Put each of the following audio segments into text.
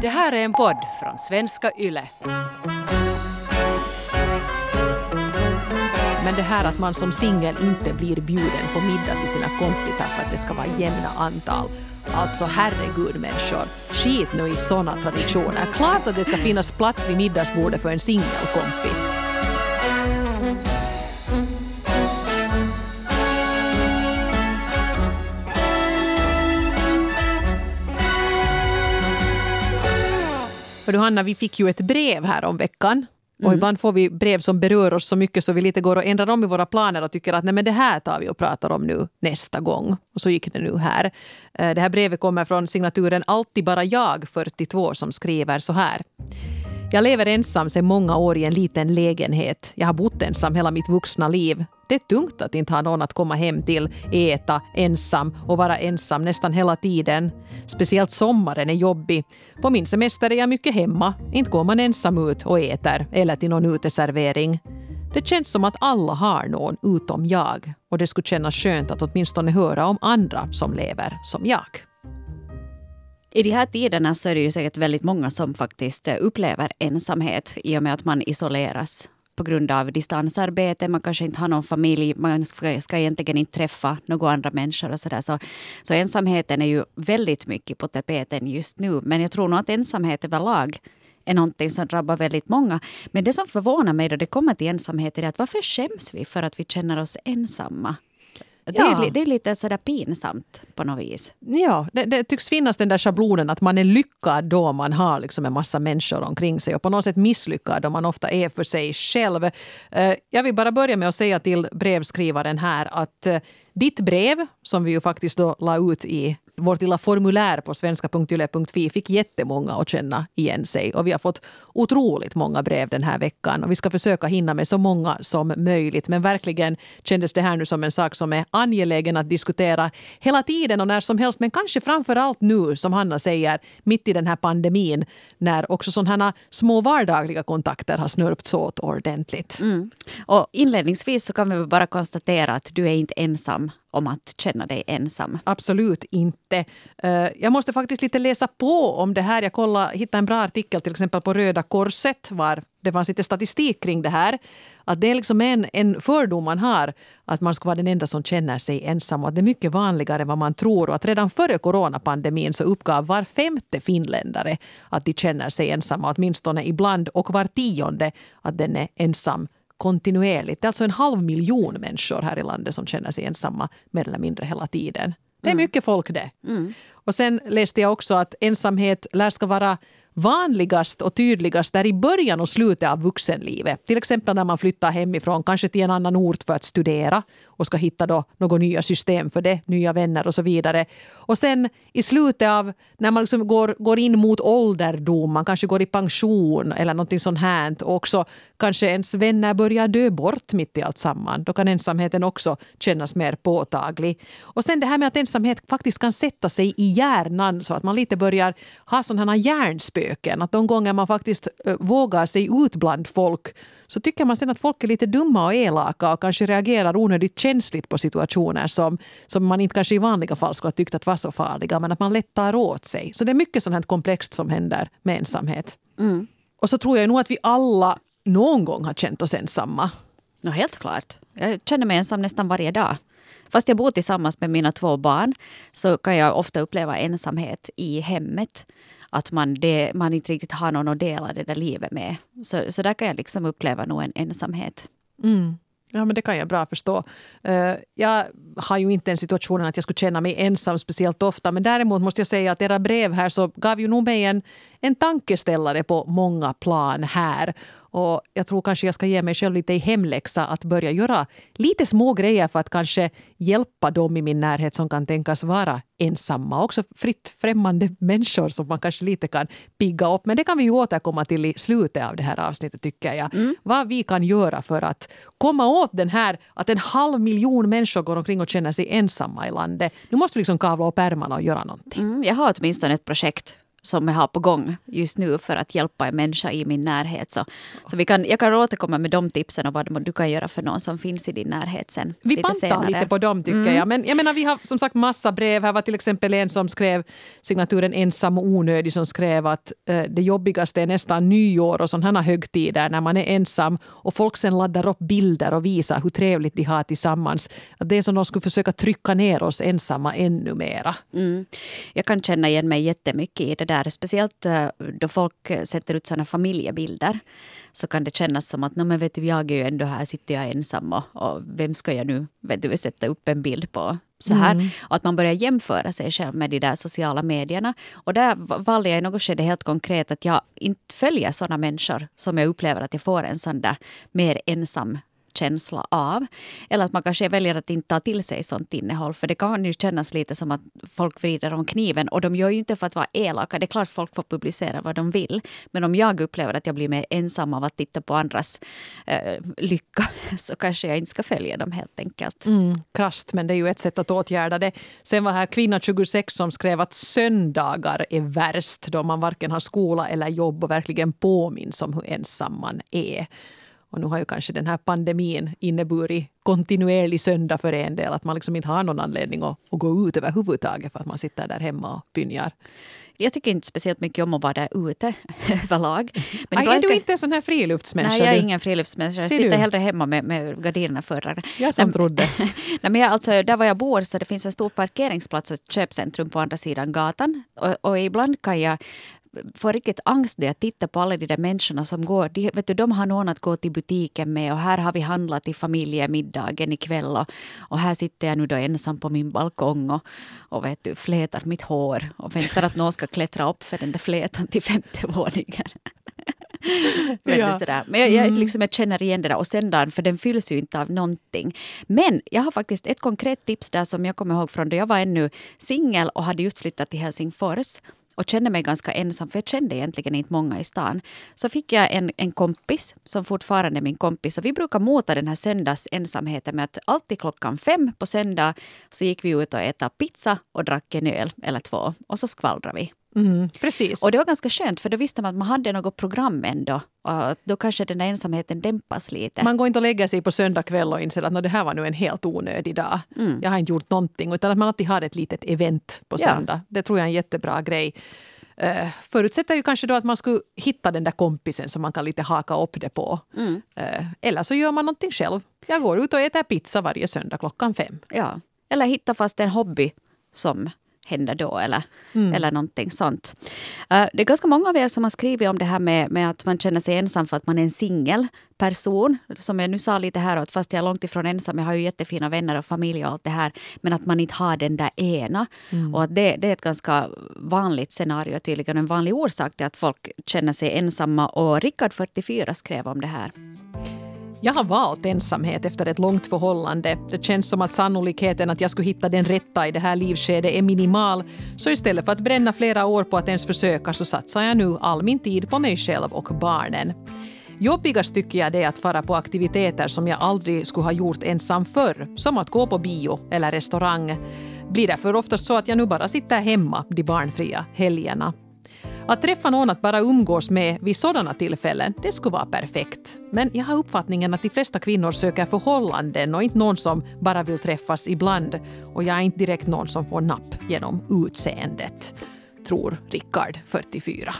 Det här är en podd från svenska YLE. Men det här att man som singel inte blir bjuden på middag till sina kompisar för att det ska vara jämna antal. Alltså herregud människor, skit nu i sådana traditioner. Klart att det ska finnas plats vid middagsbordet för en singelkompis. Du Hanna, vi fick ju ett brev här om veckan. Och Mm. ibland får vi brev som berör oss så mycket så vi lite går och ändrar om i våra planer och tycker att nej men det här tar vi och pratar om nu nästa gång. Och så gick det nu här. Eh, Det här brevet kommer från signaturen Alltid bara jag 42 som skriver så här. Jag lever ensam sedan många år i en liten lägenhet. Jag har bott ensam hela mitt vuxna liv. Det är tungt att inte ha någon att komma hem till, äta, ensam och vara ensam nästan hela tiden. Speciellt sommaren är jobbig. På min semester är jag mycket hemma. Inte går man ensam ut och äter eller till någon uteservering. Det känns som att alla har någon utom jag och det skulle kännas skönt att åtminstone höra om andra som lever som jag. I de här tiderna så är det ju säkert väldigt många som faktiskt eh, upplever ensamhet i och med att man isoleras på grund av distansarbete. Man kanske inte har någon familj, man ska, ska egentligen inte träffa några andra människor och sådär. Så, så ensamheten är ju väldigt mycket på tapeten just nu. Men jag tror nog att ensamhet överlag är någonting som drabbar väldigt många. Men det som förvånar mig då det kommer till ensamhet är att varför skäms vi för att vi känner oss ensamma? Det, Ja. är, det är lite sådär pinsamt på något vis. Ja, det, det tycks finnas den där schablonen att man är lyckad då man har liksom en massa människor omkring sig och på något sätt misslyckad då man ofta är för sig själv. Eh, Jag vill bara börja med att säga till brevskrivaren här att eh, ditt brev, som vi ju faktiskt då la ut i vårt lilla formulär på svenska.yle.fi fick jättemånga att känna igen sig. Och vi har fått otroligt många brev den här veckan. Och vi ska försöka hinna med så många som möjligt. Men verkligen kändes det här nu som en sak som är angelägen att diskutera hela tiden och när som helst. Men kanske framför allt nu, som Hanna säger, mitt i den här pandemin. När också sådana här små vardagliga kontakter har snörpts åt ordentligt. Mm. Och inledningsvis så kan vi bara konstatera att du är inte ensam om att känna dig ensam. Absolut inte. Eh, jag måste faktiskt lite läsa på om det här. Jag kollade, hittade en bra artikel till exempel på Röda Korset var det fanns lite statistik kring det här. Att det är liksom en, en fördom man har att man ska vara den enda som känner sig ensam och att det är mycket vanligare än vad man tror. Och att redan före coronapandemin så uppgav var femte finländare att de känner sig ensamma åtminstone ibland och var tionde att den är ensam kontinuerligt. Det är alltså en halv miljon människor här i landet som känner sig ensamma mer eller mindre hela tiden. Det är mycket folk det. Och sen läste jag också att ensamhet lär ska vara vanligast och tydligast är i början och slutet av vuxenlivet. Till exempel när man flyttar hemifrån, kanske till en annan ort för att studera och ska hitta då några nya system för det, nya vänner och så vidare. Och sen i slutet av, när man liksom går, går in mot ålderdom, man kanske går i pension eller någonting sånt här och också kanske ens vänner börjar dö bort mitt i allt samman. Då kan ensamheten också kännas mer påtaglig. Och sen det här med att ensamhet faktiskt kan sätta sig i hjärnan så att man lite börjar ha sådana här hjärnspöken. Att de gånger man faktiskt eh, vågar sig ut bland folk så tycker man sen att folk är lite dumma och elaka och kanske reagerar onödigt känsligt på situationer som, som man inte kanske i vanliga fall skulle ha tyckt att var så farliga men att man lätt tar åt sig. Så det är mycket sånt här komplext som händer med ensamhet. Och så tror jag nog att vi alla någon gång har känt oss ensamma. Ja, helt klart. Jag känner mig ensam nästan varje dag. Fast jag bor tillsammans med mina två barn så kan jag ofta uppleva ensamhet i hemmet. Att man, det, man inte riktigt har någon att dela det där livet med. Så, så där kan jag liksom uppleva nog en ensamhet. Mm. Ja, men det kan jag bra förstå. Eh, jag har ju inte den situationen att jag skulle känna mig ensam speciellt ofta. Men däremot måste jag säga att era brev här så gav ju nog mig en, en tankeställare på många plan här. Och jag tror kanske jag ska ge mig själv lite i hemläxa att börja göra lite små grejer för att kanske hjälpa dem i min närhet som kan tänkas vara ensamma. Också fritt främmande människor som man kanske lite kan pigga upp. Men det kan vi ju återkomma till i slutet av det här avsnittet tycker jag. Vad vi kan göra för att komma åt den här att en halv miljon människor går omkring och känner sig ensamma i landet. Nu måste vi liksom kavla upp ärmarna och göra någonting. Mm, jag har åtminstone ett projekt som jag har på gång just nu för att hjälpa en människa i min närhet. Så, så vi kan, jag kan återkomma med de tipsen och vad du kan göra för någon som finns i din närhet sen. Vi pantar lite på dem tycker mm. jag. Men jag menar, vi har som sagt massa brev. Här var till exempel en som skrev signaturen ensam och onödig som skrev att eh, det jobbigaste är nästan nyår och sådana högtider när man är ensam och folk sen laddar upp bilder och visar hur trevligt de har tillsammans. Att det är som de skulle försöka trycka ner oss ensamma ännu mera. Mm. Jag kan känna igen mig jättemycket i det där. Speciellt eh, då folk sätter ut sådana familjebilder så kan det kännas som att men vet du, jag är ju ändå här, sitter jag ensam och, och vem ska jag nu vet du, sätta upp en bild på? Så här. Mm. Och att man börjar jämföra sig själv med de där sociala medierna. Och där valde jag i något skede helt konkret att jag inte följer sådana människor som jag upplever att jag får en sån där mer ensam känsla av. Eller att man kanske väljer att inte ta till sig sånt innehåll. För det kan ju kännas lite som att folk vrider om kniven. Och de gör ju inte för att vara elaka. Det är klart folk får publicera vad de vill. Men om jag upplever att jag blir mer ensam av att titta på andras eh, lycka så kanske jag inte ska följa dem helt enkelt. Mm, krasst, men det är ju ett sätt att åtgärda det. Sen var här kvinna 26 som skrev att söndagar är värst då man varken har skola eller jobb och verkligen påminns om hur ensam man är. Och nu har ju kanske den här pandemin inneburit kontinuerlig söndag för en del. Att man liksom inte har någon anledning att, att gå ut överhuvudtaget för att man sitter där hemma och pynjar. Jag tycker inte speciellt mycket om att vara där ute överlag. Men Aj, är du inte en sån här friluftsmänniska? Nej, jag är ingen friluftsmänniska. Jag sitter du? hellre hemma med, med gardinerna förr. Jag som trodde. Nej, men jag, alltså, där var jag bor så det finns en stor parkeringsplats, ett köpcentrum på andra sidan gatan. Och, och ibland kan jag får riktigt angst när jag tittar på alla de där människorna som går. De, vet du, de har någon att gå till butiken med och här har vi handlat till familjemiddagen ikväll och, och här sitter jag nu då ensam på min balkong och, och vet du, flätar mitt hår och väntar att någon ska klättra upp för den där flätan till femte våningen. ja. sådär. Men jag, jag, mm. liksom, jag känner igen det där. Och söndagen, för den fylls ju inte av någonting. Men jag har faktiskt ett konkret tips där som jag kommer ihåg från då jag var ännu singel och hade just flyttat till Helsingfors och kände mig ganska ensam, för jag kände egentligen inte många i stan. Så fick jag en, en kompis, som fortfarande är min kompis, och vi brukar mota den här söndagsensamheten med att alltid klockan fem på söndag så gick vi ut och äta pizza och drack en öl eller två. Och så skvallrade vi. Mm, precis. Och det var ganska skönt för då visste man att man hade något program ändå. Och då kanske den där ensamheten dämpas lite. Man går inte och lägger sig på söndag kväll och inser att det här var nu en helt onödig dag. Mm. Jag har inte gjort någonting. Utan att man alltid har ett litet event på söndag. Ja. Det tror jag är en jättebra grej. Uh, förutsätter ju kanske då att man skulle hitta den där kompisen som man kan lite haka upp det på. Mm. Uh, eller så gör man någonting själv. Jag går ut och äter pizza varje söndag klockan fem. Ja. Eller hitta fast en hobby som händer då eller, mm. eller någonting sånt. Uh, det är ganska många av er som har skrivit om det här med, med att man känner sig ensam för att man är en singel person. Som jag nu sa lite här, att fast jag är långt ifrån ensam, jag har ju jättefina vänner och familj och allt det här, men att man inte har den där ena. Mm. Och att det, det är ett ganska vanligt scenario, tydligen en vanlig orsak till att folk känner sig ensamma. Och Rickard, 44, skrev om det här. Jag har valt ensamhet efter ett långt förhållande. Det känns som att sannolikheten att jag skulle hitta den rätta i det här livskedet är minimal. Så istället för att bränna flera år på att ens försöka så satsar jag nu all min tid på mig själv och barnen. Jobbigast tycker jag det är att fara på aktiviteter som jag aldrig skulle ha gjort ensam förr, som att gå på bio eller restaurang. Blir därför oftast så att jag nu bara sitter hemma de barnfria helgerna. Att träffa någon att bara umgås med vid sådana tillfällen, det skulle vara perfekt. Men jag har uppfattningen att de flesta kvinnor söker förhållanden och inte någon som bara vill träffas ibland. Och jag är inte direkt någon som får napp genom utseendet, tror Rickard, 44.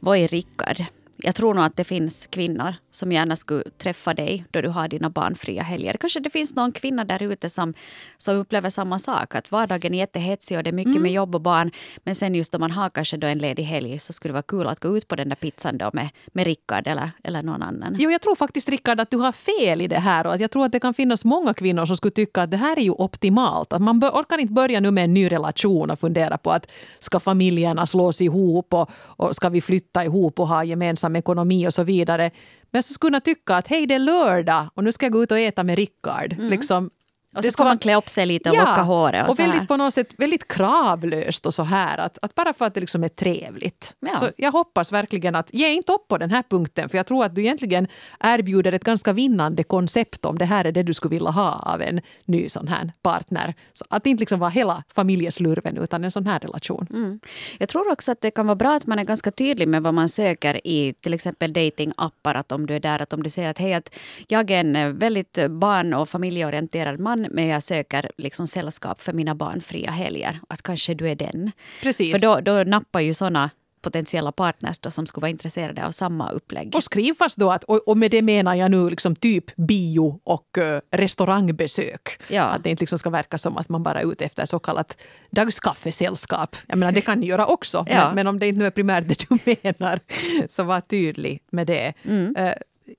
Vad är Rickard? Jag tror nog att det finns kvinnor som gärna skulle träffa dig då du har dina barnfria helger. Kanske det finns någon kvinna där ute som, som upplever samma sak. Att vardagen är jättehetsig och det är mycket mm. med jobb och barn. Men sen just om man har kanske då en ledig helg så skulle det vara kul att gå ut på den där pizzan då med, med Rickard eller, eller någon annan. Jo, jag tror faktiskt Rickard att du har fel i det här. Och att jag tror att det kan finnas många kvinnor som skulle tycka att det här är ju optimalt. Att man bör, orkar inte börja nu med en ny relation och fundera på att ska familjerna slås ihop och, och ska vi flytta ihop och ha gemensam ekonomi och så vidare. Men jag skulle kunna tycka att hej, det är lördag och nu ska jag gå ut och äta med Rickard. Mm. Liksom, Och så får man klä upp sig lite och locka håret. Och, och väldigt på något sätt väldigt kravlöst och så här. Att, att bara för att det liksom är trevligt. Ja. Så jag hoppas verkligen att ge inte upp på den här punkten. För jag tror att du egentligen erbjuder ett ganska vinnande koncept om det här är det du skulle vilja ha av en ny sån här partner. Så att inte liksom vara hela familjeslurven utan en sån här relation. Mm. Jag tror också att det kan vara bra att man är ganska tydlig med vad man söker i till exempel datingappar. Att om du är där, att om du säger att hej, att jag är en väldigt barn och familjeorienterad man men jag söker liksom sällskap för mina barnfria helger. Att kanske du är den. Precis. För då, då nappar ju såna potentiella partners då, som skulle vara intresserade av samma upplägg. Och skriv fast då att, och, med det menar jag nu liksom typ bio och uh, restaurangbesök. Ja. Att det inte liksom ska verka som att man bara är ute efter så kallat dagskaffesällskap. Jag menar det kan ni göra också. Ja. Men, men, om det inte nu är primärt det du menar så var tydlig med det. Mm. Uh,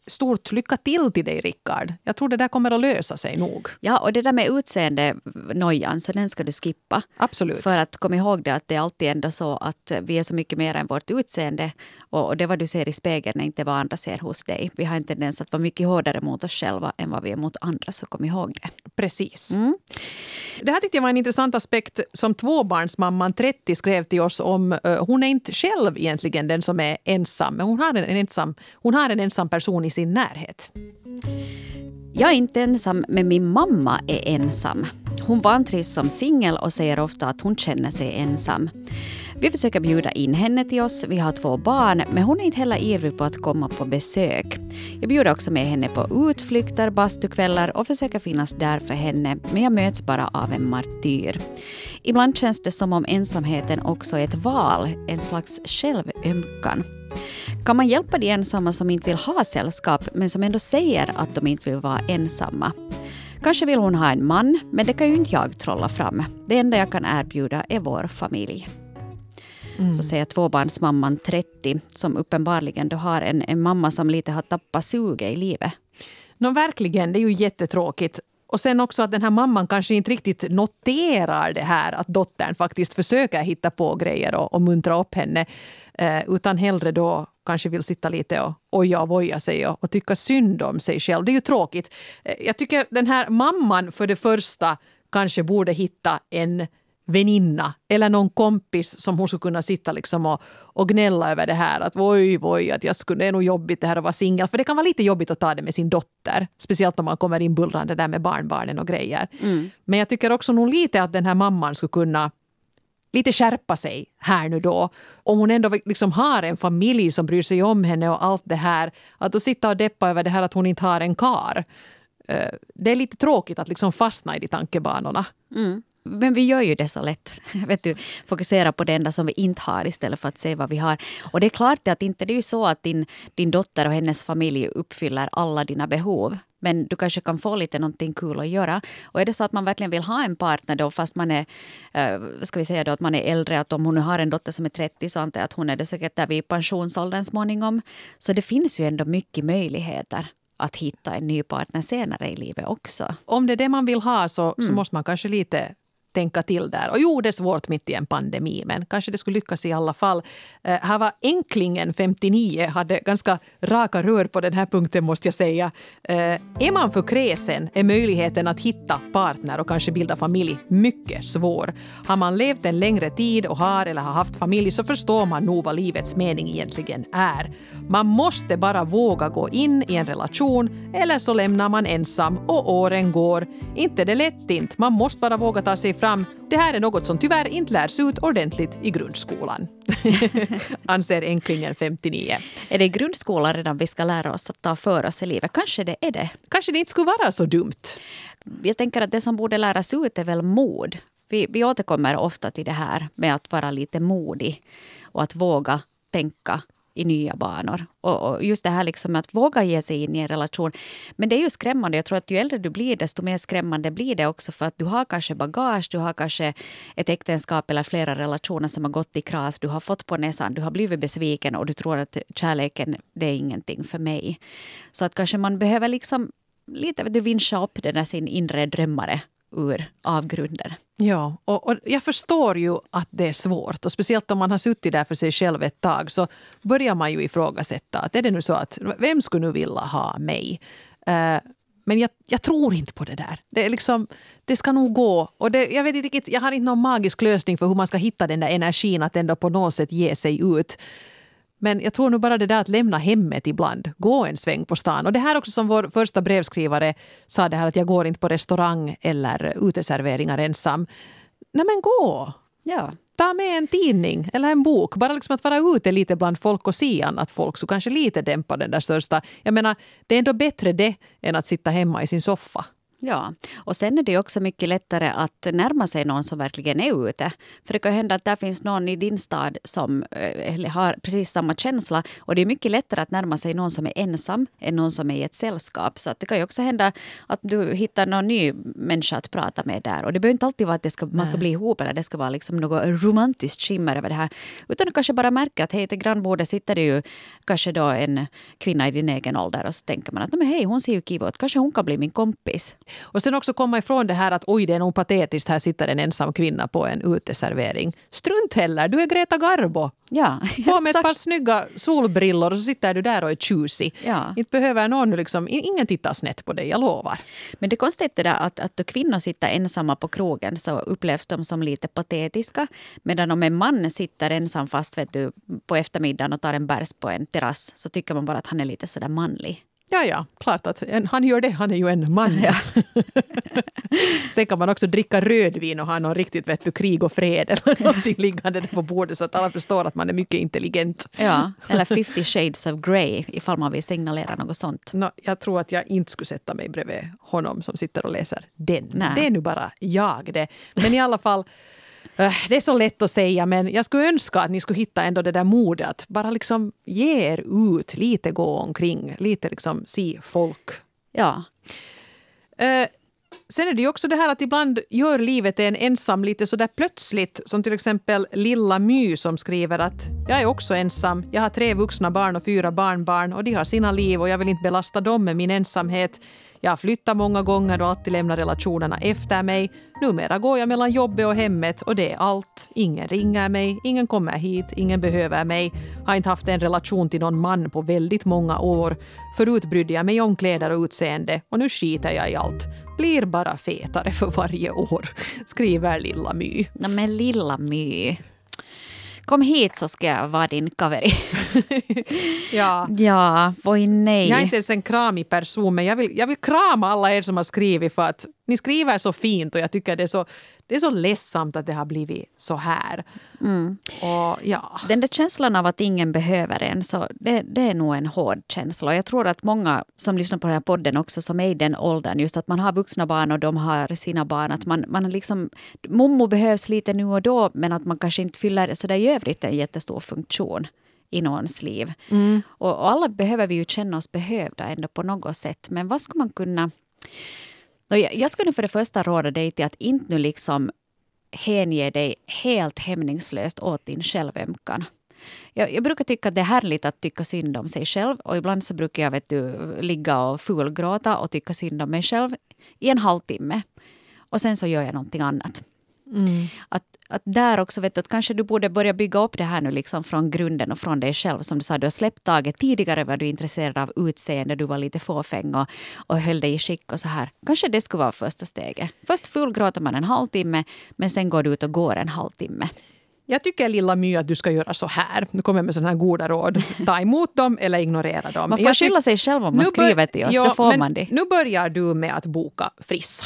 stort lycka till till dig, Rickard. Jag tror det där kommer att lösa sig nog. Ja, och det där med utseende-nojan, så den ska du skippa. Absolut. För att kom ihåg det att det är alltid ändå så att vi är så mycket mer än vårt utseende. Och, och det vad du ser i spegeln är inte vad andra ser hos dig. Vi har en tendens att vara mycket hårdare mot oss själva än vad vi är mot andra, så kom ihåg det. Precis. Mm. Det här tyckte jag var en intressant aspekt som tvåbarnsmamman 30 skrev till oss om. Hon är inte själv egentligen den som är ensam, men hon har en ensam, hon har en ensam person i sin närhet. Jag är inte ensam, men min mamma är ensam. Hon vantrivs som singel och säger ofta att hon känner sig ensam. Vi försöker bjuda in henne till oss. Vi har två barn, men hon är inte heller ivrig på att komma på besök. Jag bjuder också med henne på utflykter, bastukvällar och försöker finnas där för henne, men jag möts bara av en martyr. Ibland känns det som om ensamheten också är ett val, en slags självömkan. Kan man hjälpa de ensamma som inte vill ha sällskap men som ändå säger att de inte vill vara ensamma? Kanske vill hon ha en man, men det kan ju inte jag trolla fram. Det enda jag kan erbjuda är vår familj. Mm. Så säger tvåbarnsmamman 30, som uppenbarligen då har en, en mamma som lite har tappat suget i livet. No, verkligen, det är ju jättetråkigt. Och sen också att den här mamman kanske inte riktigt noterar det här att dottern faktiskt försöker hitta på grejer och, och muntra upp henne. Eh, utan hellre då kanske vill sitta lite och oja och voja sig och, och tycka synd om sig själv. Det är ju tråkigt. Eh, jag tycker den här mamman för det första kanske borde hitta en väninna eller någon kompis som hon skulle kunna sitta liksom och, och gnälla över det här. Att oj, oj, att jag skulle, det är nog jobbigt det här att vara singel. För det kan vara lite jobbigt att ta det med sin dotter. Speciellt om man kommer in bullrande där med barnbarnen och grejer. Mm. Men jag tycker också nog lite att den här mamman skulle kunna lite skärpa sig här nu då. Om hon ändå liksom har en familj som bryr sig om henne och allt det här. Att då sitta och deppa över det här att hon inte har en kar. Eh, det är lite tråkigt att liksom fastna i de tankebanorna. Mm. Men vi gör ju det så lätt. Vet du, fokusera på det enda som vi inte har istället för att se vad vi har. Och det är klart att inte det är ju så att din, din dotter och hennes familj uppfyller alla dina behov. Men du kanske kan få lite någonting kul att göra. Och är det så att man verkligen vill ha en partner då fast man är, uh, ska vi säga då att man är äldre, att om hon nu har en dotter som är 30 så antar jag att hon är det säkert där vid pensionsåldern småningom. Så det finns ju ändå mycket möjligheter att hitta en ny partner senare i livet också. Om det är det man vill ha så, mm. så måste man kanske lite tänka till där. Och jo, det är svårt mitt i en pandemi, men kanske det skulle lyckas i alla fall. Eh, här var Enklingen, 59, hade ganska raka rör på den här punkten måste jag säga. Eh, är man för kräsen är möjligheten att hitta partner och kanske bilda familj mycket svår. Har man levt en längre tid och har eller har haft familj så förstår man nog vad livets mening egentligen är. Man måste bara våga gå in i en relation eller så lämnar man ensam och åren går. Inte det lätt inte, man måste bara våga ta sig fram det här är något som tyvärr inte lärs ut ordentligt i grundskolan. Anser Enklingen 59. Är det i grundskolan redan vi ska lära oss att ta för oss i livet? Kanske det är det. Kanske det inte skulle vara så dumt. Jag tänker att det som borde läras ut är väl mod. Vi, vi återkommer ofta till det här med att vara lite modig och att våga tänka i nya banor. Och, och, just det här liksom att våga ge sig in i en relation. Men det är ju skrämmande. Jag tror att ju äldre du blir, desto mer skrämmande blir det också. För att du har kanske bagage, du har kanske ett äktenskap eller flera relationer som har gått i kras. Du har fått på näsan, du har blivit besviken och du tror att kärleken, det är ingenting för mig. Så att kanske man behöver liksom lite du vinscha upp den där sin inre drömmare ur avgrunden. Ja, och, och, jag förstår ju att det är svårt. Och Speciellt om man har suttit där för sig själv ett tag så börjar man ju ifrågasätta. Att är det nu så att vem skulle nu vilja ha mig? Uh, men jag, jag tror inte på det där. Det, är liksom, det ska nog gå. Och det, jag, vet inte jag har inte någon magisk lösning för hur man ska hitta den där energin att ändå på något sätt ge sig ut. Men jag tror nog bara det där att lämna hemmet ibland, gå en sväng på stan. Och det här också som vår första brevskrivare sa det här att jag går inte på restaurang eller uteserveringar ensam. Nej men gå! Ja. Ta med en tidning eller en bok. Bara liksom att vara ute lite bland folk och se annat folk så kanske lite dämpa den där största... Jag menar, det är ändå bättre det än att sitta hemma i sin soffa. Ja, och sen är det också mycket lättare att närma sig någon som verkligen är ute. För det kan hända att där finns någon i din stad som äh, har precis samma känsla. Och det är mycket lättare att närma sig någon som är ensam än någon som är i ett sällskap. Så det kan ju också hända att du hittar någon ny människa att prata med där. Och det behöver inte alltid vara att det ska, man ska bli ihop eller det ska vara liksom något romantiskt skimmer över det här. Utan du kanske bara märker att hej, till grannbordet sitter det ju kanske då en kvinna i din egen ålder och så tänker man att men hej, hon ser ju kiva ut, kanske hon kan bli min kompis. Och sen också komma ifrån det här att oj, det är nog patetiskt, här sitter en ensam kvinna på en uteservering. Strunt heller, du är Greta Garbo. Ja, På med ett par snygga solbrillor och så sitter du där och är tjusig. Ja. Inte behöver någon liksom, ingen titta snett på dig, jag lovar. Men det är konstigt det där att, att då kvinnor sitter ensamma på krogen så upplevs de som lite patetiska. Medan om en man sitter ensam fast vet du, på eftermiddagen och tar en bärs på en terrass så tycker man bara att han är lite sådär manlig. Ja, ja, klart att en, han gör det. Han är ju en man. Ja. Sen kan man också dricka rödvin och ha någon riktigt vet du, krig och fred eller någonting liggande på bordet så att alla förstår att man är mycket intelligent. Ja, eller 50 shades of grey ifall man vill signalera något sånt. No, jag tror att jag inte skulle sätta mig bredvid honom som sitter och läser den. Nej. Det är nu bara jag det. Men i alla fall det är så lätt att säga, men jag skulle önska att ni skulle hitta ändå det där modet att bara liksom ge er ut, lite gå omkring, lite liksom se folk. Ja. Uh, sen är det ju också det här att ibland gör livet en ensam lite så där plötsligt. Som till exempel Lilla My som skriver att jag är också ensam. Jag har tre vuxna barn och fyra barnbarn och de har sina liv och jag vill inte belasta dem med min ensamhet. Jag har flyttat många gånger och alltid lämnat relationerna efter mig. Numera går jag mellan jobbet och hemmet och det är allt. Ingen ringer mig, ingen kommer hit, ingen behöver mig. Har inte haft en relation till någon man på väldigt många år. Förut brydde jag mig om kläder och utseende och nu skiter jag i allt. Blir bara fetare för varje år, skriver Lilla My. Ja, men lilla My. Kom hit så ska jag vara din kaveri. Ja. ja, oj nej. Jag är inte ens en kramig person, men jag vill, jag vill krama alla er som har skrivit för att ni skriver så fint och jag tycker det är så, det är så ledsamt att det har blivit så här. Mm. Och ja. Den där känslan av att ingen behöver en, så det, det är nog en hård känsla. Och jag tror att många som lyssnar på den här podden också, som är i den åldern, just att man har vuxna barn och de har sina barn, att man, man liksom, mommo behövs lite nu och då, men att man kanske inte fyller så där i övrigt en jättestor funktion i någons liv. Mm. Och, och alla behöver vi ju känna oss behövda ändå på något sätt. Men vad ska man kunna... Jag jag skulle för det första råda dig till att inte nu liksom hänge dig helt hämningslöst åt din självömkan. Jag, jag brukar tycka att det är härligt att tycka synd om sig själv och ibland så brukar jag vet du, ligga och fulgråta och tycka synd om mig själv i en halvtimme. Och sen så gör jag någonting annat. Mm. Att, att där också, vet du, att kanske du borde börja bygga upp det här nu liksom från grunden och från dig själv. Som du sa, du har släppt taget. Tidigare var du intresserad av utseende, du var lite fåfäng och, och höll dig i skick och så här. Kanske det skulle vara första steget. Först fullgråter man en halvtimme, men sen går du ut och går en halvtimme. Jag tycker lilla My att du ska göra så här. Nu kommer jag med sådana här goda råd. Ta emot dem eller ignorera dem. Man får Jag skylla sig själv om man skriver till oss. Ja, det får man det. Nu börjar du med att boka Frissa.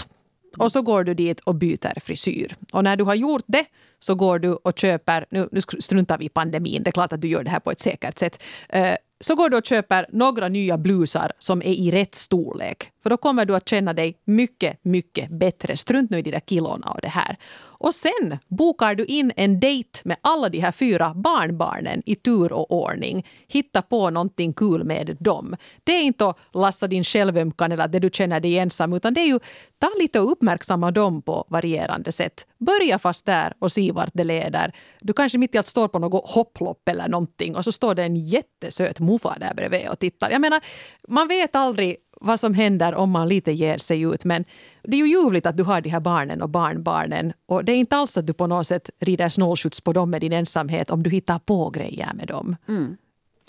Och så går du dit och byter frisyr. Och när du har gjort det så går du och köper, nu, nu struntar vi i pandemin, det är klart att du gör det här på ett säkert sätt. Eh, så går du och köper några nya blusar som är i rätt storlek. För då kommer du att känna dig mycket, mycket bättre. Strunt nu i de där kilona och det här. Och sen bokar du in en dejt med alla de här fyra barnbarnen i tur och ordning. Hitta på någonting kul med dem. Det är inte att lassa din självömkan eller det du känner dig ensam utan det är ju ta lite och uppmärksamma dem på varierande sätt. Börja fast där och se vart det leder. Du kanske mitt i allt står på något hopplopp eller någonting och så står det en jättesöt muffa där bredvid och tittar. Jag menar, man vet aldrig vad som händer om man lite ger sig ut. Men det är ju ljuvligt att du har de här barnen och barnbarnen. Och det är inte alls att du på något sätt rider snålskjuts på dem med din ensamhet om du hittar på grejer med dem.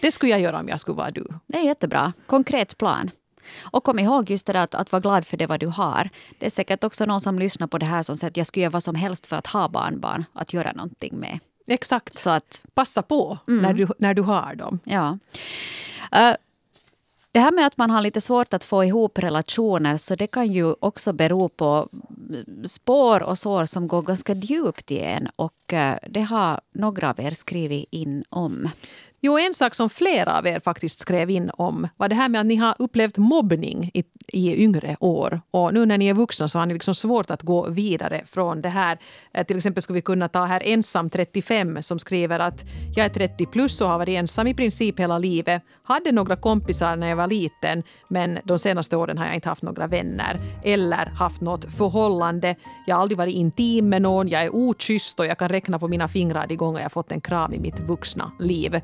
Det skulle jag göra om jag skulle vara du. Det är jättebra. Konkret plan. Och kom ihåg just det där att, att vara glad för det vad du har. Det är säkert också någon som lyssnar på det här som säger att jag skulle göra vad som helst för att ha barnbarn att göra någonting med. Exakt. Så att, Passa på när, du, när du har dem. ja. Eh, det här med att man har lite svårt att få ihop relationer, så det kan ju också bero på spår och sår som går ganska djupt i en. Och och eh, det har några av er skrivit in om. Jo, en sak som flera av er faktiskt skrev in om var det här med att ni har upplevt mobbning i, i yngre år. Och nu när ni är vuxna så har ni liksom svårt att gå vidare från det här. Eh, till exempel skulle vi kunna ta här ensam 35 som skriver att jag är 30 plus och har varit ensam i princip hela livet. Hade några kompisar när jag var liten men de senaste åren har jag inte haft några vänner eller haft något förhållande. Jag har aldrig varit intim med någon, jag är okysst och jag kan räkna på mina fingrar de gånger jag fått en kram i mitt vuxna liv.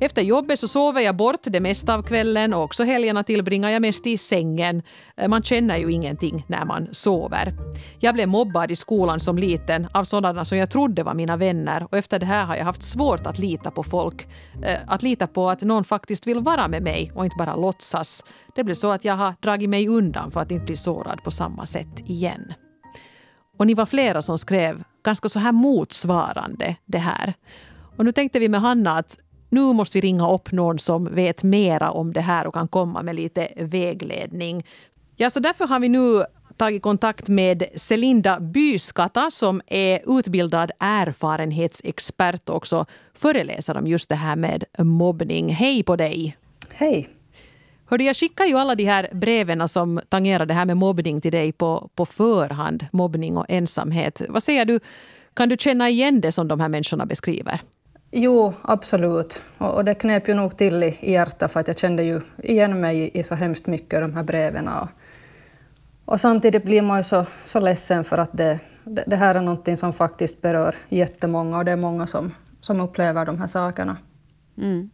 Efter jobbet så sover jag bort det mesta av kvällen och också helgerna tillbringar jag mest i sängen. Eh, man känner ju ingenting när man sover. Jag blev mobbad i skolan som liten av sådana som jag trodde var mina vänner och efter det här har jag haft svårt att lita på folk. Eh, att lita på att någon faktiskt vill vara med mig och inte bara låtsas. Det blir så att jag har dragit mig undan för att inte bli sårad på samma sätt igen. Och ni var flera som skrev ganska så här motsvarande det här. Och nu tänkte vi med Hanna att nu måste vi ringa upp någon som vet mera om det här och kan komma med lite vägledning. Ja, så därför har vi nu tagit kontakt med Celinda Byskata som är utbildad erfarenhetsexpert och också föreläser om just det här med mobbning. Hej på dig! Hej. Hörde, jag skickar ju alla de här breven som tangerar det här med mobbning till dig på, på förhand. Mobbning och ensamhet. Vad säger du? Kan du känna igen det som de här människorna beskriver? Jo, absolut. Och, och det knep ju nog till i, i hjärtat för att jag kände ju igen mig i, i så hemskt mycket de här breven. Och, och samtidigt blir man ju så, så ledsen för att det, det, det här är någonting som faktiskt berör jättemånga och det är många som, som upplever de här sakerna. Mm.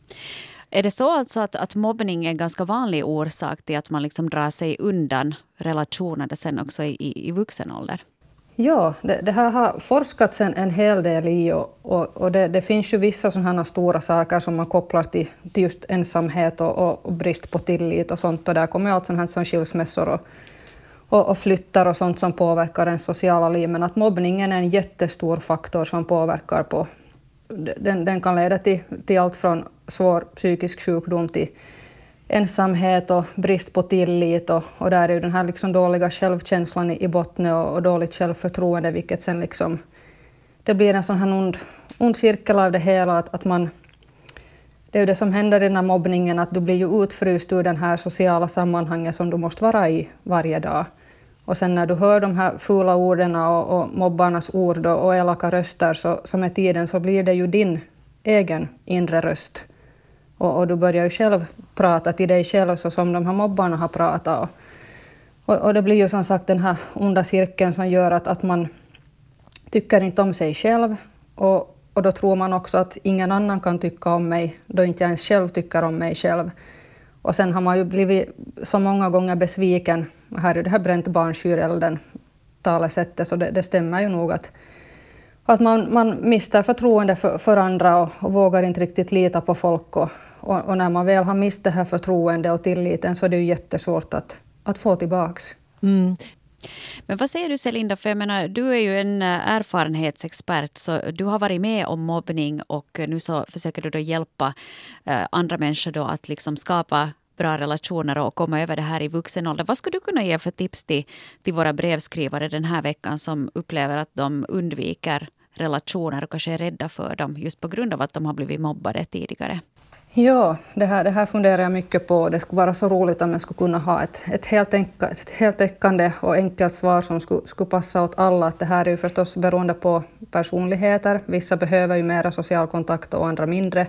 Är det så alltså att, att mobbning är en ganska vanlig orsak till att man liksom drar sig undan relationer sen också i, i vuxen ålder? Ja, det, det här har forskats en, en hel del i och, och, och det, det, finns ju vissa sådana stora saker som man kopplar till, till just ensamhet och, och, och, brist på tillit och sånt. Och där kommer allt sånt här som skilsmässor och, och, och flyttar och sånt som påverkar ens sociala liv. Men att mobbningen är en jättestor faktor som påverkar på... Den, den kan leda till, till allt från svår psykisk sjukdom till ensamhet och brist på tillit och, och där är ju den här liksom dåliga självkänslan i, i botten och, och dåligt självförtroende vilket sen liksom det blir en sån här ond, ond cirkel av det hela att, att man det är ju det som händer i den här mobbningen att du blir ju utfryst ur den här sociala sammanhanget som du måste vara i varje dag. Och sen när du hör de här fula orden och, och mobbarnas ord och, och elaka röster så, så med tiden så blir det ju din egen inre röst. Och, och, du börjar ju själv prata till dig själv så som de här mobbarna har pratat. Och, och, det blir ju som sagt den här onda cirkeln som gör att, att man tycker inte om sig själv. Och, och då tror man också att ingen annan kan tycka om mig, då inte jag ens själv tycker om mig själv. Och sen har man ju blivit så många gånger besviken. Här är det här bränt barn skyr elden talesättet, så det, det stämmer ju nog att att man, man mister förtroende för, för andra och, och, vågar inte riktigt lita på folk. Och, och, och, när man väl har mist det här förtroendet och tilliten så är det ju jättesvårt att, att få tillbaks. Mm. Men vad säger du Celinda, för jag menar, du är ju en eh, erfarenhetsexpert, så du har varit med om mobbning och nu så försöker du då hjälpa eh, andra människor då att liksom skapa bra relationer och komma över det här i vuxen ålder. Vad skulle du kunna ge för tips till, till våra brevskrivare den här veckan som upplever att de undviker relationer och kanske är rädda för dem just på grund av att de har blivit mobbade tidigare? Ja, det här, det här funderar jag mycket på. Det skulle vara så roligt om jag skulle kunna ha ett, ett, helt, enka, ett heltäckande och enkelt svar som skulle, skulle passa åt alla. Det här är ju förstås beroende på personligheter. Vissa behöver ju mera social kontakt och andra mindre.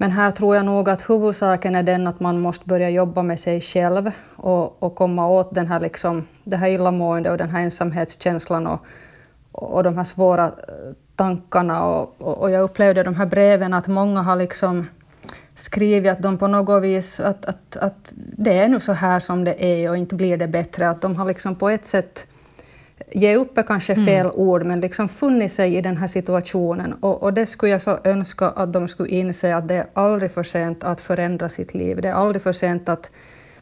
Men här tror jag nog att huvudsaken är den att man måste börja jobba med sig själv och, och komma åt den här, liksom, det här illamående och den här ensamhetskänslan och, och de här svåra eh, tankarna. Och, och jag upplevde de här breven att många har liksom skrivit att de på något vis, att, att, att det är nu så här som det är och inte blir det bättre. Att de har liksom på ett sätt ge upp är kanske fel mm. ord, men liksom funnit sig i den här situationen. Och, och, det skulle jag så önska att de skulle inse att det är aldrig för sent att förändra sitt liv. Det är aldrig för sent att,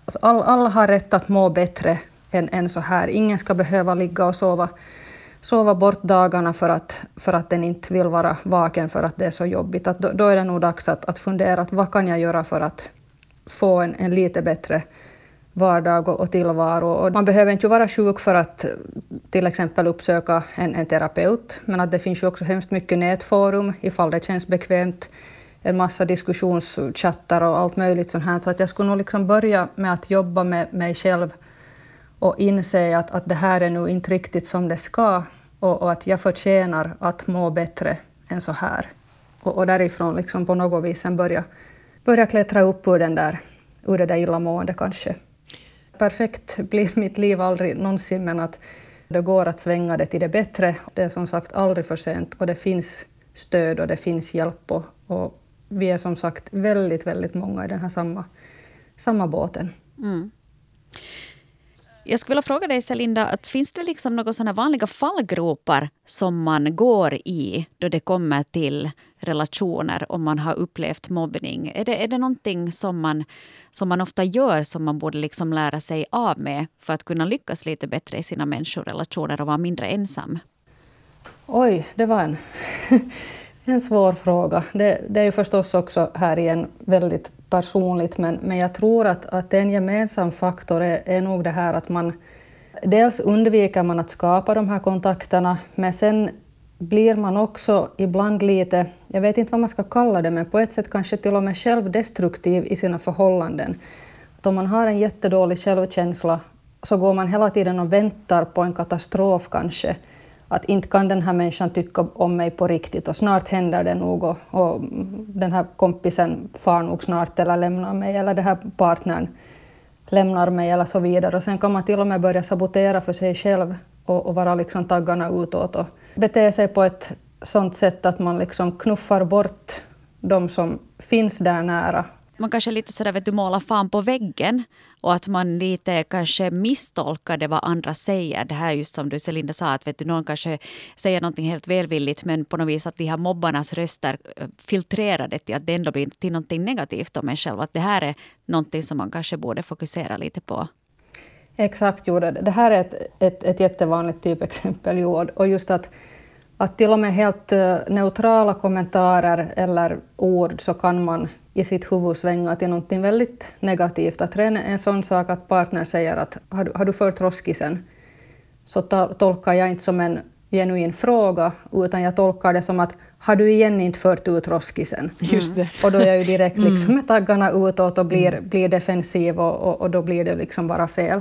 Alltså all, alla har rätt att må bättre än, än så här. Ingen ska behöva ligga och sova, sova bort dagarna för att, för att den inte vill vara vaken för att det är så jobbigt. Att då, då är det nog dags att, att fundera att vad kan jag göra för att få en, en lite bättre vardag och, tillvaro. Och man behöver inte vara sjuk för att eh, till exempel uppsöka en, en terapeut, men att det finns ju också hemskt mycket nätforum ifall det känns bekvämt en massa diskussionschattar och allt möjligt sånt här. Så att jag skulle nog liksom börja med att jobba med mig själv och inse att, att det här är nu inte riktigt som det ska och, och att jag förtjänar att må bättre än så här. Och, och därifrån liksom på något vis börja, börja klättra upp ur, den där, ur det där illamående kanske. Perfekt blir mitt liv aldrig någonsin, men att det går att svänga det till det bättre. Det är som sagt aldrig för sent och det finns stöd och det finns hjälp och, och vi är som sagt väldigt, väldigt många i den här samma, samma båten. Mm. Jag skulle vilja fråga dig Selinda, att finns det liksom några sådana vanliga fallgropar som man går i då det kommer till relationer om man har upplevt mobbning? Är det, är det någonting som man, som man ofta gör som man borde liksom lära sig av med för att kunna lyckas lite bättre i sina människorelationer och vara mindre ensam? Oj, det var en En svår fråga. Det, det, är ju förstås också här igen väldigt personligt, men, men jag tror att, att en gemensam faktor är, är nog det här att man dels undviker man att skapa de här kontakterna, men sen blir man också ibland lite, jag vet inte vad man ska kalla det, men på ett sätt kanske till och med självdestruktiv i sina förhållanden. Att om man har en jättedålig självkänsla så går man hela tiden och väntar på en katastrof kanske, att inte kan den här människan tycka om mig på riktigt och snart händer det nog och, och den här kompisen far nog snart eller lämnar mig eller den här partnern lämnar mig eller så vidare. Och sen kan man till och med börja sabotera för sig själv och, och vara liksom taggarna utåt och bete sig på ett sånt sätt att man liksom knuffar bort de som finns där nära man kanske lite sådär vet du, målar fan på väggen och att man lite kanske misstolkar vad andra säger. Det här just som du Selinda, sa, att vet du, någon kanske säger någonting helt välvilligt men på något vis att de här mobbarnas röster eh, filtrerar det till att det ändå blir till någonting negativt om en själv. Att det här är någonting som man kanske borde fokusera lite på. Exakt, jo, det här är ett, ett, ett jättevanligt typexempel. Jo, och just att, att till och med helt eh, neutrala kommentarer eller ord så kan man i sitt huvud svänga till något väldigt negativt. Att redan en sån sak att partnern säger att har du, har du fört roskisen? Så tolkar jag inte som en genuin fråga, utan jag tolkar det som att har du igen inte fört ut roskisen? Just det. Och då är jag ju direkt liksom mm. med taggarna utåt och blir, mm. blir defensiv och, och, och, då blir det liksom bara fel.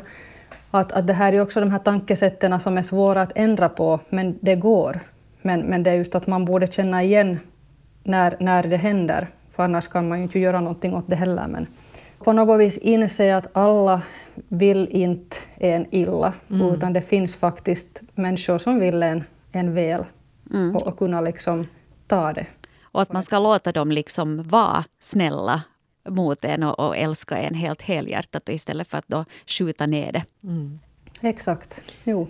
Att, att det här är också de här tankesätten som är svåra att ändra på, men det går. Men, men det är just att man borde känna igen när, när det händer för annars kan man ju inte göra någonting åt det heller. Men på något vis inse att alla vill inte en illa, mm. utan det finns faktiskt människor som vill en, en väl mm. och, och, kunna liksom ta det. Och att man ska låta dem liksom vara snälla mot en och, och älska en helt helhjärtat istället för att då skjuta ner det. Mm. Exakt. Jo.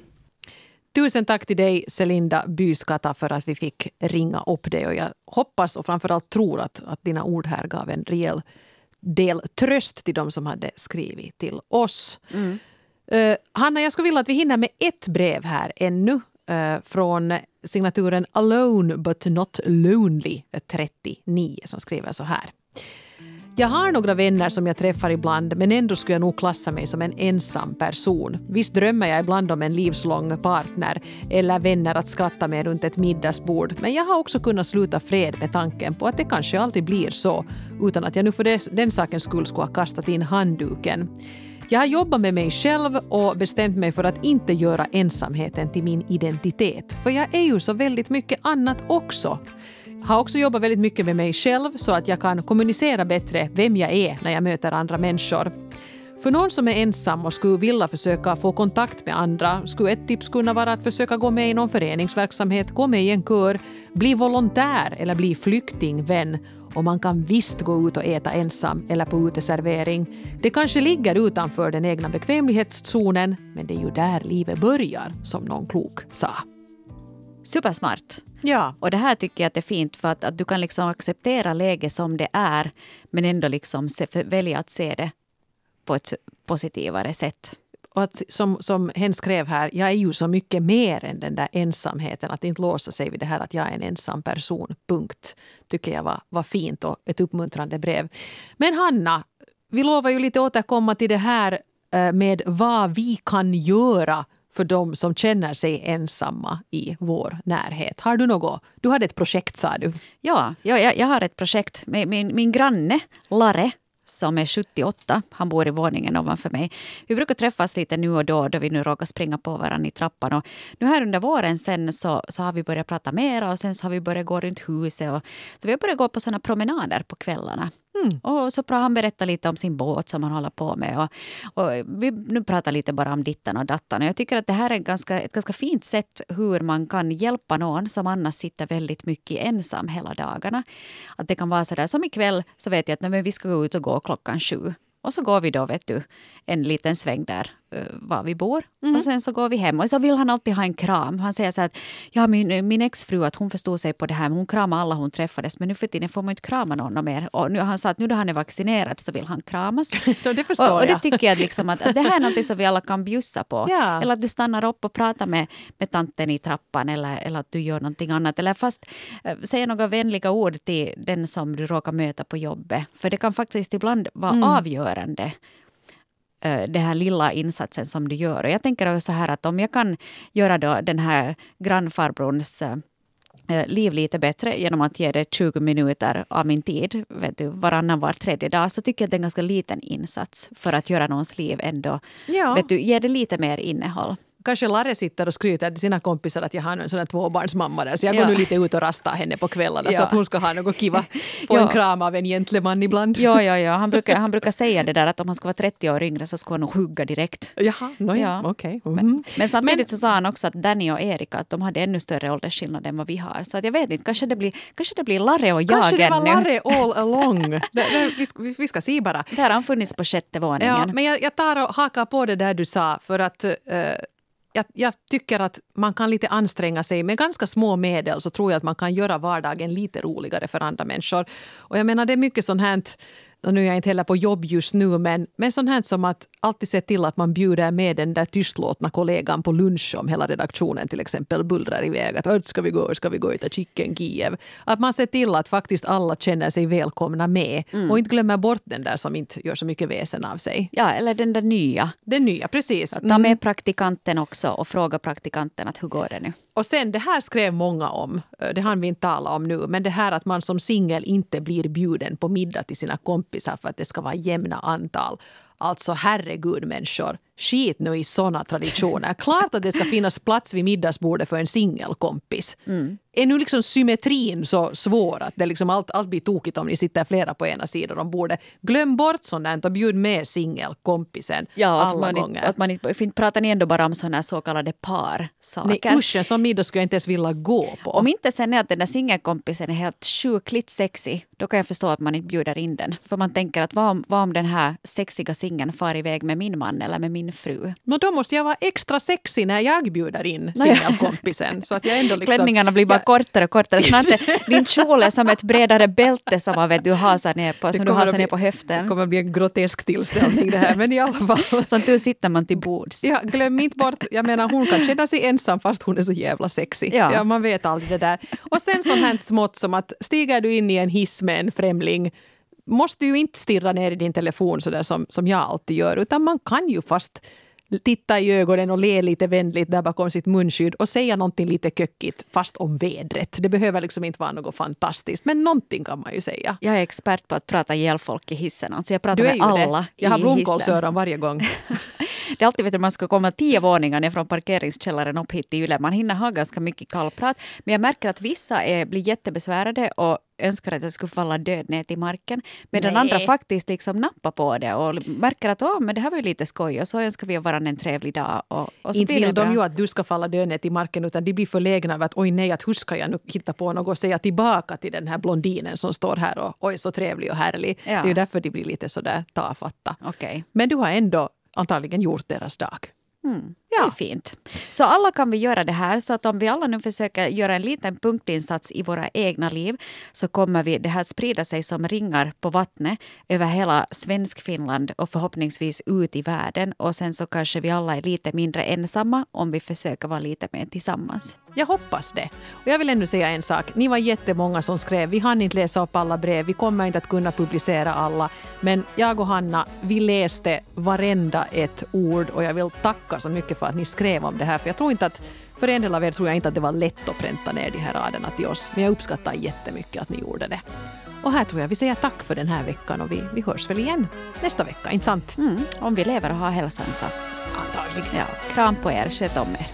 Tusen tack till dig, Celinda Byskata, för att vi fick ringa upp dig. Och jag hoppas och framförallt tror att, att dina ord här gav en rejäl del tröst till de som hade skrivit till oss. Mm. Uh, Hanna, jag skulle vilja att vi hinner med ett brev här ännu uh, från signaturen Alone but not lonely 39 som skriver så här. Jag har några vänner som jag träffar ibland men ändå skulle jag nog klassa mig som en ensam person. Visst drömmer jag ibland om en livslång partner eller vänner att skratta med runt ett middagsbord men jag har också kunnat sluta fred med tanken på att det kanske aldrig blir så utan att jag nu för den sakens skull skulle ha kastat in handduken. Jag har jobbat med mig själv och bestämt mig för att inte göra ensamheten till min identitet. För jag är ju så väldigt mycket annat också har också jobbat väldigt mycket med mig själv så att jag kan kommunicera bättre vem jag är när jag möter andra människor. För någon som är ensam och skulle vilja försöka få kontakt med andra skulle ett tips kunna vara att försöka gå med i någon föreningsverksamhet, gå med i en kör, bli volontär eller bli flyktingvän. Och man kan visst gå ut och äta ensam eller på uteservering. Det kanske ligger utanför den egna bekvämlighetszonen, men det är ju där livet börjar, som någon klok sa. Supersmart. Ja. Och det här tycker jag att är fint för att, att du kan liksom acceptera läget som det är men ändå liksom se, välja att se det på ett positivare sätt. Och att, som, som hen skrev här, jag är ju så mycket mer än den där ensamheten. Att inte låsa sig vid det här att jag är en ensam person. Punkt. Tycker jag var, var fint och ett uppmuntrande brev. Men Hanna, vi lovar ju lite återkomma till det här eh, med vad vi kan göra för de som känner sig ensamma i vår närhet. Har du något? Du hade ett projekt sa du. Ja, jag, jag har ett projekt Min, min, min granne Lare som är 78. Han bor i våningen ovanför mig. Vi brukar träffas lite nu och då då vi nu råkar springa på varandra i trappan. Och nu här under våren sen så, så har vi börjat prata mera och sen så har vi börjat gå runt huset. Och, så vi har börjat gå på såna promenader på kvällarna. Mm. Och så han berättar lite om sin båt som han håller på med. Och, och vi nu pratar lite bara om dittan och dattan. Och jag tycker att det här är ganska, ett ganska fint sätt hur man kan hjälpa någon som annars sitter väldigt mycket ensam hela dagarna. Att det kan vara så där, som ikväll så vet jag att nej, vi ska gå ut och gå klockan sju. Och så går vi då vet du, en liten sväng där var vi bor. Mm. Och sen så går vi hem. Och så vill han alltid ha en kram. Han säger så att ja, min, min exfru att hon förstod sig på det här. Hon kramade alla hon träffades. Men nu för tiden får man inte krama någon mer. Och nu, han sa att nu då han är vaccinerad så vill han kramas. det förstår och, och det tycker jag liksom att, att det här är något som vi alla kan bjussa på. Ja. Eller att du stannar upp och pratar med, med tanten i trappan. Eller, eller att du gör någonting annat. Eller fast äh, säger några vänliga ord till den som du råkar möta på jobbet. För det kan faktiskt ibland vara mm. avgörande den här lilla insatsen som du gör. Och jag tänker så här att om jag kan göra då den här grannfarbrorns liv lite bättre genom att ge det 20 minuter av min tid, vet du, varannan var tredje dag, så tycker jag att det är en ganska liten insats för att göra någons liv ändå, ja. vet du, ge det lite mer innehåll. Kanske Larre sitter och skryter till sina kompisar att jag har en sån här tvåbarnsmamma där, så jag går ja. nu lite ut och rastar henne på kvällarna ja. så att hon ska ha något kiva. Få ja. en kram av en gentleman ibland. Ja, ja, ja. Han, brukar, han brukar säga det där att om han skulle vara 30 år yngre så skulle han nog hugga direkt. Jaha, no, ja. okej. Okay. Mm. Men, men samtidigt så sa han också att Danny och Erika att de hade ännu större åldersskillnad än vad vi har. Så att jag vet inte, kanske det blir, kanske det blir Larre och jag Kanske det var. Larre all along. det, det, vi, ska, vi ska se bara. Där har han funnits på sjätte våningen. Ja, men jag, jag tar och hakar på det där du sa för att uh, jag, jag, tycker att man kan lite anstränga sig. Med ganska små medel så tror jag att man kan göra vardagen lite roligare för andra människor. Och jag menar det är mycket sånt här och nu är jag inte heller på jobb just nu, men, men sånt här som att alltid se till att man bjuder med den där tystlåtna kollegan på lunch om hela redaktionen till exempel bullrar iväg. Att ska vi gå, ska vi gå och äta chicken Kiev? Att man ser till att faktiskt alla känner sig välkomna med mm. och inte glömmer bort den där som inte gör så mycket väsen av sig. Ja, eller den där nya. Den nya, precis. Att ta med mm. praktikanten också och fråga praktikanten att hur går det nu? Och sen, det här skrev många om, eh, det hann vi inte tala om nu, men det här att man som singel inte blir bjuden på middag till sina kompisar för att det ska vara jämna antal. Alltså herregud människor, skit nu i såna traditioner. Klart att det ska finnas plats vid middagsbordet för en singelkompis. Mm. Är nu liksom symmetrin så svår att det liksom allt, allt blir tokigt om ni sitter flera på ena sidan om bordet? Glöm bort sånt och bjud med singelkompisen ja, alla man gånger. Inte, att man inte, pratar ni ändå bara om såna så kallade parsaker? Nej usch, en sån middag skulle jag inte ens vilja gå på. Om inte sen är att den där singelkompisen är helt sjukligt sexig, då kan jag förstå att man inte bjuder in den. För man tänker att vad om, vad om den här sexiga singeln far iväg med min man eller med min fru? No, då måste jag vara extra sexig när jag bjuder in singelkompisen. så att jag ändå liksom, Klänningarna blir bara kortare och kortare. Snart är din kjol är som ett bredare bälte som man vet, du hasar ner på, som du hasar ner på höften. Det kommer bli en grotesk tillställning det här, men i alla fall. Som du sitter man till bords. Ja, glöm inte bort, jag menar hon kan känna sig ensam fast hon är så jävla sexig. Ja. ja man vet aldrig det där. Och sen sånt här smått som att stiger du in i en hiss med en främling måste ju inte stirra ner i din telefon så där som, som jag alltid gör, utan man kan ju fast titta i ögonen och le lite vänligt där bakom sitt munskydd och säga någonting lite kökigt fast om vädret. Det behöver liksom inte vara något fantastiskt, men någonting kan man ju säga. Jag är expert på att prata ihjäl folk i hissen. Alltså jag pratar med alla det. Jag har blomkålsöron varje gång. det är alltid vet du, man ska komma tio våningar ner från parkeringskällaren upp hit till Yle. Man hinner ha ganska mycket kallprat. Men jag märker att vissa är, blir jättebesvärade och önskar att jag skulle falla död ner till marken. Medan Nej. andra faktiskt liksom nappar på det och märker att oh, men det här var ju lite skoj och så önskar vi varandra en trevlig dag. Och, och inte vill de ju att du ska falla död ner till marken utan de blir förlägna över att oj nej, att hur ska jag nu hitta på något och säga tillbaka till den här blondinen som står här och oj så trevlig och härlig. Ja. Det är ju därför de blir lite sådär tafatta. Okay. Men du har ändå antagligen gjort deras dag. Mm. Det är fint. Så alla kan vi göra det här. Så att om vi alla nu försöker göra en liten punktinsats i våra egna liv så kommer vi det här sprida sig som ringar på vattnet över hela Svenskfinland och förhoppningsvis ut i världen. Och sen så kanske vi alla är lite mindre ensamma om vi försöker vara lite mer tillsammans. Jag hoppas det. Och jag vill ännu säga en sak. Ni var jättemånga som skrev. Vi hann inte läsa upp alla brev. Vi kommer inte att kunna publicera alla. Men jag och Hanna, vi läste varenda ett ord och jag vill tacka så mycket för att ni skrev om det här. För jag tror inte att för en del av er tror jag inte att det var lätt att pränta ner de här raderna till oss. Men jag uppskattar jättemycket att ni gjorde det. Och här tror jag vi säger tack för den här veckan och vi, vi hörs väl igen nästa vecka, inte sant? Mm, om vi lever och har hälsan så Antagligen. ja, kram på er, sköt om er.